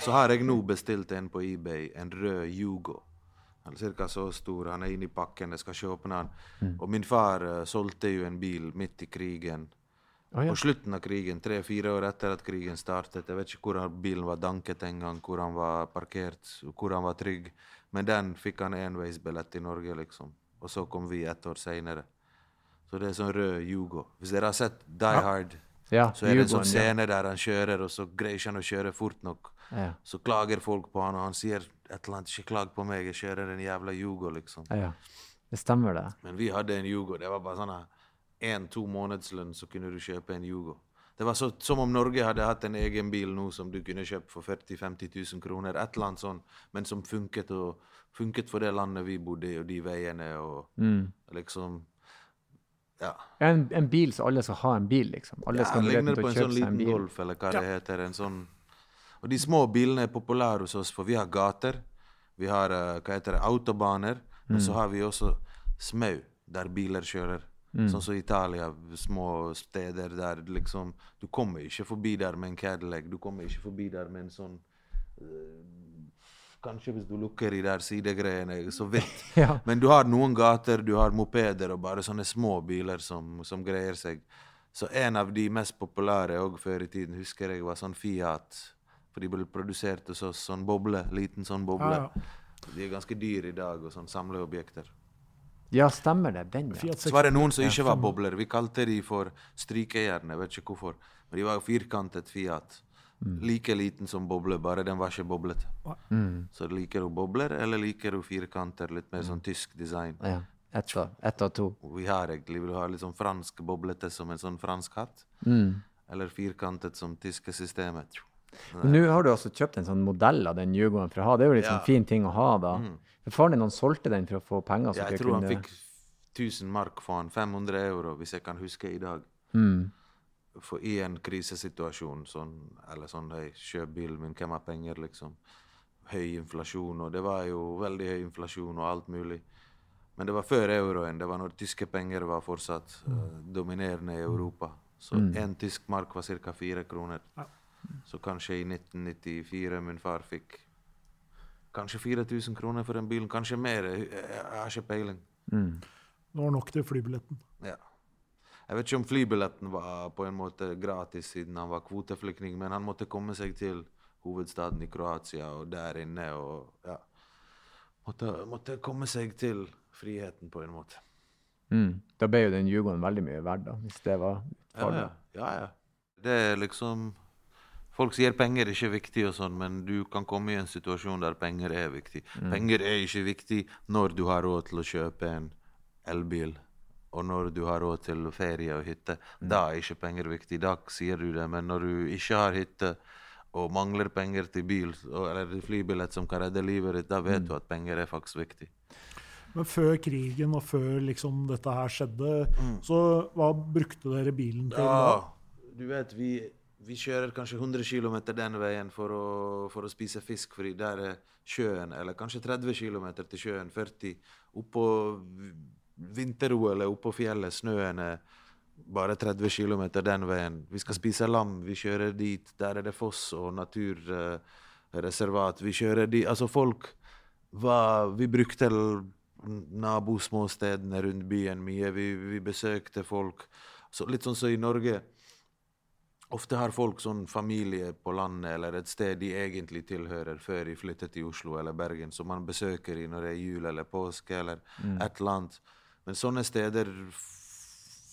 Så har jeg nå bestilt en på eBay, en rød Yugo. Han er ca. så stor. Han er inni pakken, jeg skal åpne han. Mm. Og min far uh, solgte jo en bil midt i krigen. Å, ja. På slutten av krigen, tre-fire år etter at krigen startet. Jeg vet ikke hvor bilen var danket en gang, hvor han var parkert, hvor han var trygg. Men den fikk han enveisbillett i Norge, liksom. Og så kom vi ett år seinere. Så det er sånn rød Yugo. Hvis dere har sett Die Hard, ja så er det en sånn scene der han kjører, og så greier ikke han å kjøre fort nok. Ja. Så klager folk på han, og han sier et eller annet 'Ikke klag på meg, jeg kjører en jævla Yugo', liksom. Ja. ja. Det stemmer, det. Men vi hadde en Yugo. Det var bare sånn én-to månedslønn, så kunne du kjøpe en Yugo. Det var så, som om Norge hadde hatt en egen bil nå som du kunne kjøpt for 40 000-50 000 kroner. Et eller annet sånn, men som funket, og, funket for det landet vi bodde i, og de veiene, og Mm. liksom Ja. En, en bil så alle skal ha en bil, liksom. Alle ja skal ha muligheten ligner til på å en kjøpe sånn seg en liten. Golf, eller hva det heter. en sånn... Og de små bilene er populære hos oss, for vi har gater. Vi har eh, hva heter det, autobaner. Men Mm. så har vi også smau, der biler kjører. Mm. Sånn som Italia, små steder der liksom Du kommer ikke forbi der med en Cadillac. Du kommer ikke forbi der med en sånn eh, Kanskje hvis du lukker de der sidegreiene, så vidt. Ja. Men du har noen gater, du har mopeder og bare sånne små biler som, som greier seg. Så en av de mest populære òg før i tiden, husker jeg var sånn Fiat. For de ble produsert hos oss, sånn boble, liten sånn boble. Ah, ja. De er ganske dyre i dag, og sånn samleobjekter. Ja, stemmer det. Den, ja. Så var det noen som ikke var bobler. Vi kalte de for strykejern, jeg vet ikke hvorfor. Men de var jo firkantet Fiat. Like liten som boble, bare den var ikke boblete. Mm. Så liker du bobler, eller liker du firkanter, litt mer sånn tysk design? ja. Ett av, et av to. Vi har egentlig vil du ha litt sånn fransk boblete som en sånn fransk hatt. Mm. Eller firkantet som tyske systemet. Men nå har du altså kjøpt en sånn modell av den Djurgården for å ha. Det er jo litt Ja. sånn fin ting å ha, da. Mm. Faren din han solgte den for å få penger. så Ja, jeg tror han fikk 1000 mark for han. 500 euro, hvis jeg kan huske i dag. mm. For i en krisesituasjon, sånn, eller sånn hey, kjøp bilen min, hvem har penger, liksom? Høy inflasjon, og det var jo veldig høy inflasjon og alt mulig. Men det var før euroen. Det var når tyske penger var fortsatt uh, dominerende i Europa. Så én tysk mark var ca. fire kroner. Ja. Så kanskje i 1994 min far fikk kanskje 4000 kroner for den bilen. Kanskje mer. Jeg, har ikke peiling. Mm. Det var nok til flybilletten. Ja. Jeg vet ikke om flybilletten var på en måte gratis siden han var kvoteflyktning, men han måtte komme seg til hovedstaden i Kroatia og der inne og ja. Måtte, måtte komme seg til friheten på en måte. Mm. Da ble jo den Jugoen veldig mye verdt, da, hvis det var Ja, farlig. ja. ja, ja. Det er liksom Folk sier penger er ikke viktig, og sånn, men du kan komme i en situasjon der penger er viktig. Penger er ikke viktig når du har råd til å kjøpe en elbil, og når du har råd til ferie og hytte. Da er ikke penger viktig. Da sier du det. Men når du ikke har hytte og mangler penger til bil eller flybillett som kan redde livet ditt, da vet du at penger er faktisk viktig. Men før krigen og før liksom dette her skjedde, så hva brukte dere bilen til da? Ja, du vet, vi, vi kjører kanskje 100 km den veien for å, for å spise fisk, fordi der er sjøen, eller kanskje 30 km til sjøen, 40. Oppå vinter-OL er oppå fjellet, snøen er bare 30 km den veien. Vi skal spise lam, vi kjører dit. Der er det foss og naturreservat. Vi kjører dit. Altså, folk var Vi brukte nabosmåstedene rundt byen mye. Vi, vi besøkte folk. Så litt sånn som i Norge. Ofte har folk sånn familie på landet eller et sted de egentlig tilhører, før de flytter til Oslo eller Bergen, som man besøker i når det er jul eller påske eller et eller annet. Men sånne steder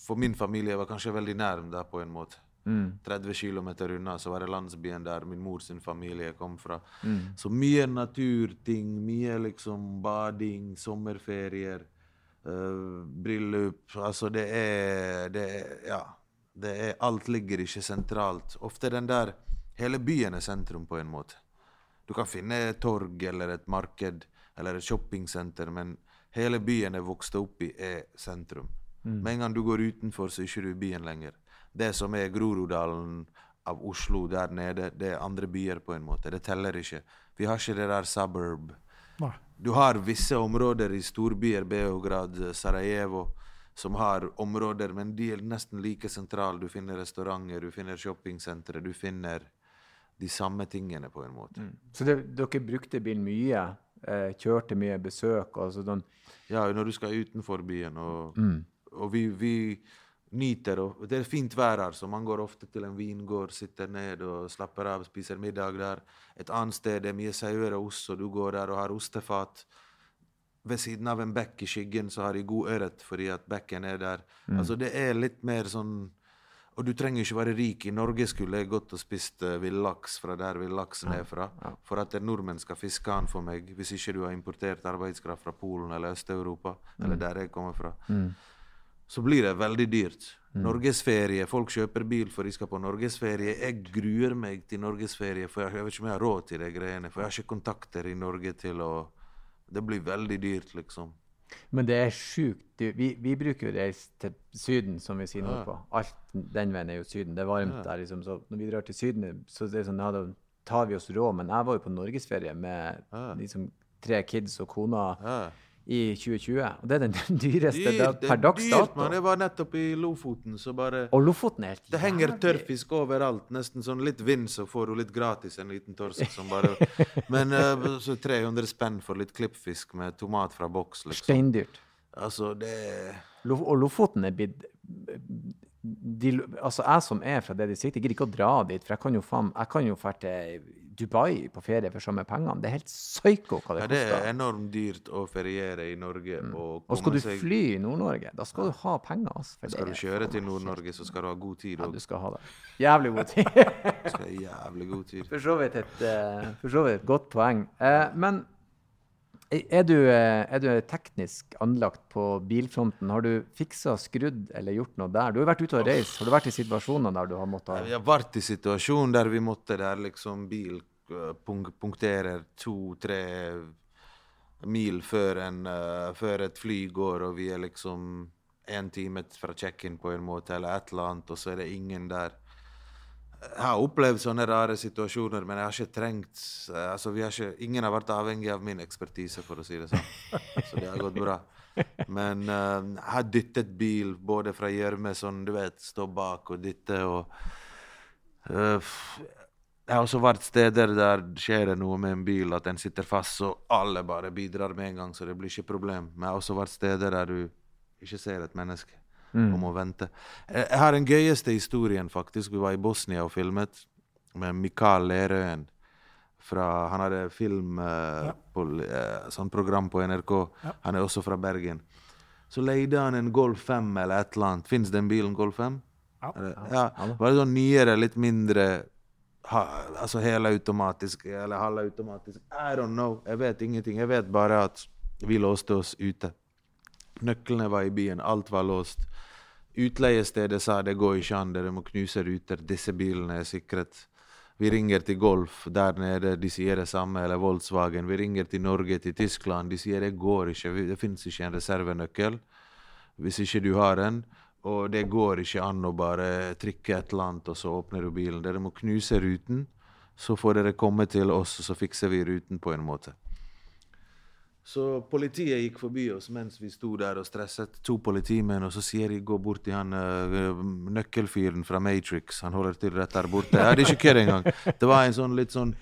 for min familie var kanskje veldig nærm der på en måte. Mm. 30 km unna så var det landsbyen der min mors familie kom fra. Mm. Så mye naturting, mye liksom bading, sommerferier. Uh, bryllup Altså, det er, det er Ja. Det er, alt ligger ikke sentralt. Ofte den der Hele byen er sentrum, på en måte. Du kan finne et torg eller et marked eller et shoppingsenter, men hele byen er vokst opp i, er sentrum. Mm. Med en gang du går utenfor, så er ikke du i byen lenger. Det som er Groruddalen av Oslo der nede, det er andre byer, på en måte. Det teller ikke. Vi har ikke det der suburb. Nei. Du har visse områder i storbyer, Beograd, Sarajevo, som har områder, men de er nesten like sentrale. Du finner restauranter, du finner shoppingsentre, du finner de samme tingene, på en måte. Mm. Så det, dere brukte bilen mye? Eh, kjørte mye besøk? Altså den... Ja, når du skal utenfor byen. Og, mm. og vi, vi nyter og Det er fint vær her, så man går ofte til en vingård, sitter ned og slapper av, spiser middag der. Et annet sted det er mye sauer og ost, og du går der og har ostefat. Ved siden av en bekk i skyggen så har de god ørret fordi at bekken er der. Mm. Altså Det er litt mer sånn Og du trenger ikke være rik. I Norge skulle jeg gått og spist uh, villaks fra der villaksen er fra. For at en nordmenn skal fiske den for meg, hvis ikke du har importert arbeidskraft fra Polen eller Øst-Europa, mm. eller der jeg kommer fra. Mm så blir det veldig dyrt. Mm. Norgesferie. Folk kjøper bil for de skal på norgesferie. Jeg gruer meg til norgesferie, for jeg vet ikke om jeg har råd til de greiene. For jeg har ikke kontakter i Norge til å Det blir veldig dyrt, liksom. Men det er sjukt. Vi, vi, bruker jo reise til Syden, som vi sier nordpå. Alt den veien er jo Syden. Det er varmt ja. der. liksom. Så når vi drar til Syden, så det sånn, ja, da tar vi oss råd. Men jeg var jo på norgesferie med liksom, tre kids og kona. I 2020. Og det er den dyreste Dyr, dag, per dags dato. Man. Jeg var nettopp i Lofoten, så bare Og Lofoten er helt Det henger tørrfisk overalt. Nesten sånn litt vind, så får du litt gratis en liten torsk som bare Men uh, så 300 spenn for litt klippfisk med tomat fra boks, liksom. Steindyrt. Altså, det Og Lofoten er blitt de, altså Jeg som er fra det distriktet, gidder ikke å dra dit. For jeg kan jo faen, jeg kan jo dra til Dubai på ferie for samme pengene. Det er helt psyko hva det koster. Ja, det er enormt dyrt å feriere i Norge. Mm. Og, og, skal du seg... fly i Nord-Norge, da skal du ha penger. Altså, skal du kjøre til Nord-Norge, så skal du ha god tid. Ja, du skal ha det. Jævlig god tid. jævlig god tid. For så vidt et, uh, for så vidt et godt poeng. Uh, men er du, eh, er du, teknisk anlagt på bilfronten? Har du fiksa, skrudd eller gjort noe der? Du har vært ute og reist. Har du vært i situasjoner der du har måttet Vi har vært i situasjonen der vi måtte der liksom bil eh, punkterer to-tre mil før, en, uh, før, et fly går, og vi er liksom én time fra check-in på en måte, eller et eller annet, og så er det ingen der. Jeg har opplevd sånne rare situasjoner, men jeg har ikke trengt altså har ikke, Ingen har vært avhengig av min ekspertise, for å si det sånn. Så det har gått bra. Men uh, jeg har dyttet bil både fra gjørme, sånn du vet, stå bak og dytte og uh, Jeg har også vært steder der skjer det noe med en bil, at den sitter fast, så alle bare bidrar med en gang, så det blir ikke problem. Men jeg har også vært steder der du ikke ser et menneske mm. om å vente. Jeg har den gøyeste historien, faktisk. Vi var i Bosnia og filmet med Mikael Lerøen. Fra, han hadde film uh, ja. på, uh, sånn program på NRK. Ja. Han er også fra Bergen. Så leide han en Golf 5 eller et eller annet. Fins den bilen Golf 5? Ja. ja. Var det sånn nyere, litt mindre ha, Altså helautomatisk eller halvautomatisk? I don't know. Jeg vet ingenting. Jeg vet bare at vi låste oss ute. Nøklene var i byen, alt var låst. Utleiestedet sa det går ikke an, dere må knuse ruter, disse bilene er sikret. Vi ringer til Golf der nede, de sier det samme, eller Volkswagen. Vi ringer til Norge, til Tyskland, de sier det går ikke, det fins ikke en reservenøkkel hvis ikke du har en. Og det går ikke an å bare trykke et eller annet, og så åpner du bilen. Dere må knuse ruten, så får dere komme til oss, og så fikser vi ruten på en måte. Så politiet gikk forbi oss mens vi sto der og stresset. To politimenn, og så sier de 'gå bort til han uh, nøkkelfyren fra Matrix'. Han holder til rett der borte. Ja, det er ikke kødd engang. Det var en sånn litt sånn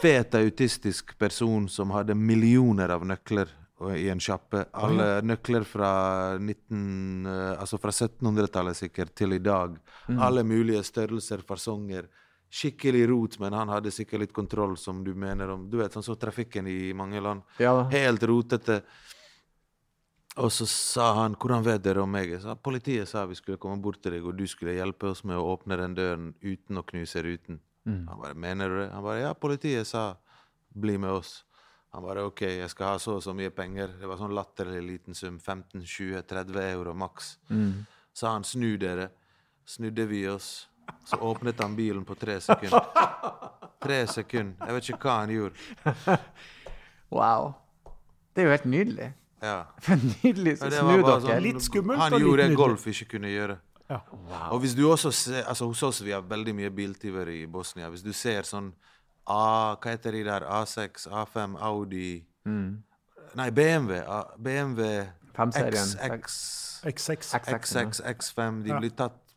fet autistisk person som hadde millioner av nøkler i en sjappe. Alle nøkler fra, 19, uh, altså fra 1700-tallet sikkert til i dag. Mm. Alle mulige størrelser, fasonger skikkelig rot, men han hadde sikkert litt kontroll, som du mener om Du vet, sånn så trafikken i mange land. Ja. Helt rotete. Og så sa han 'Hvordan vet dere om meg?' Jeg sa, 'Politiet sa vi skulle komme bort til deg, og du skulle hjelpe oss med å åpne den døren uten å knuse ruten'. Mm. Han bare 'Mener du det?' Han bare 'Ja, politiet sa 'bli med oss'. Han bare OK, jeg skal ha så og så mye penger. Det var sånn latterlig liten sum. 15-20-30 euro maks. Mm. Sa han snu dere. Snudde vi oss. Så åpnet han bilen på tre sekunder. Tre sekunder. Jeg vet ikke hva han gjorde. Wow. Det er jo helt nydelig. Ja. Nydelig så det snu var dere. sånn- Litt skummelt Han og litt nydelig. Han gjorde nydelig. golf ikke kunne gjøre. Ja. Og hvis du også ser altså Hos oss vi har veldig mye biltyveri i Bosnia. Hvis du ser sånn A, Hva heter de der? A6, A5, Audi Mm. Nei, BMW. A, BMW 5-serien. XX, X6. XX, X5. De Ja. blir tatt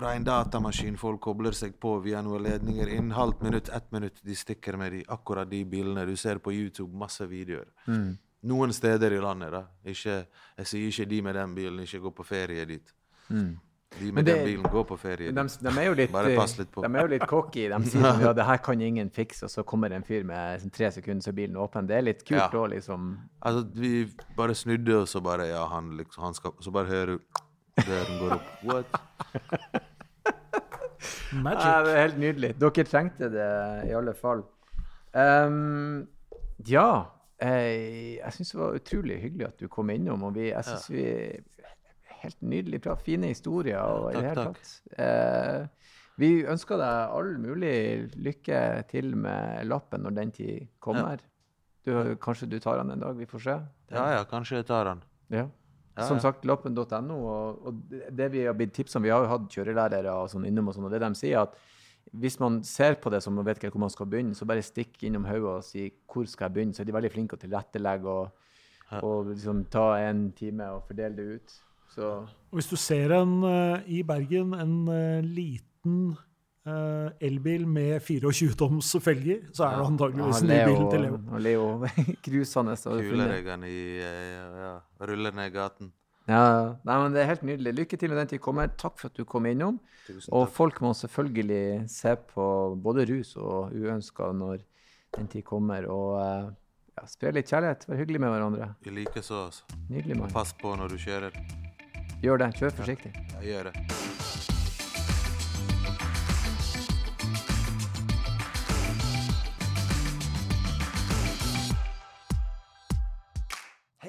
fra en datamaskin. Folk kobler seg på via noen ledninger. Innen halvt minutt, ett minutt, de stikker med de, akkurat de bilene. Du ser på YouTube masse videoer. Mm. Noen steder i landet, da. Ikke, jeg sier ikke de med den bilen, ikke gå på ferie dit. Mm. De med det- den bilen går på ferie. De, de er jo litt, Bare pass litt på. De er jo litt cocky. De sier sånn, ja, det her kan ingen fikse, og så kommer en fyr med sånn, tre sekunder, så er bilen åpen. Det er litt kult Ja. da, liksom. Altså, vi bare snudde, og så bare Ja, han liksom han skal, Så bare hører du døren går opp. What? Magic. Ja, det er helt nydelig. Dere trengte det i alle fall. Um, ja. Jeg, jeg syns det var utrolig hyggelig at du kom innom. Og vi, jeg syns vi Helt nydelig prat. Fine historier. Og i det Takk, takk. tatt. Eh, vi ønsker deg all mulig lykke til med lappen når den tid kommer. Du, kanskje du tar den en dag? Vi får se. Ja ja, kanskje jeg tar den. Ja. Ja, Som sagt, lappen.no. Og, og det- vi har blitt tipset om, vi har jo hatt kjørelærere og sånn innom, og sånn, og det de sier, at hvis man ser på det som man vet ikke hvor man skal begynne, så bare stikk innom hodet og si hvor skal jeg begynne. Så er de veldig flinke til å tilrettelegge og, og liksom ta en time og fordele det ut. Så Og Hvis du ser en eh, i Bergen, en eh, liten eh, elbil med 24-toms felger, så er det antageligvis ja, en ny bil til Leo. han Leo krusende. og Kulereggene i eh, ja, ja, Ruller ned gaten. Ja, nei, men det er helt nydelig. Lykke til når den tid kommer. Takk for at du kom innom. Og folk må selvfølgelig se på både rus og uønska når den tid kommer. Og eh, ja, spre litt kjærlighet. Vær hyggelig med hverandre. I likeså, altså. Nydelig, mann. Pass på når du kjører. Gjør det. Kjør forsiktig. Jeg gjør det.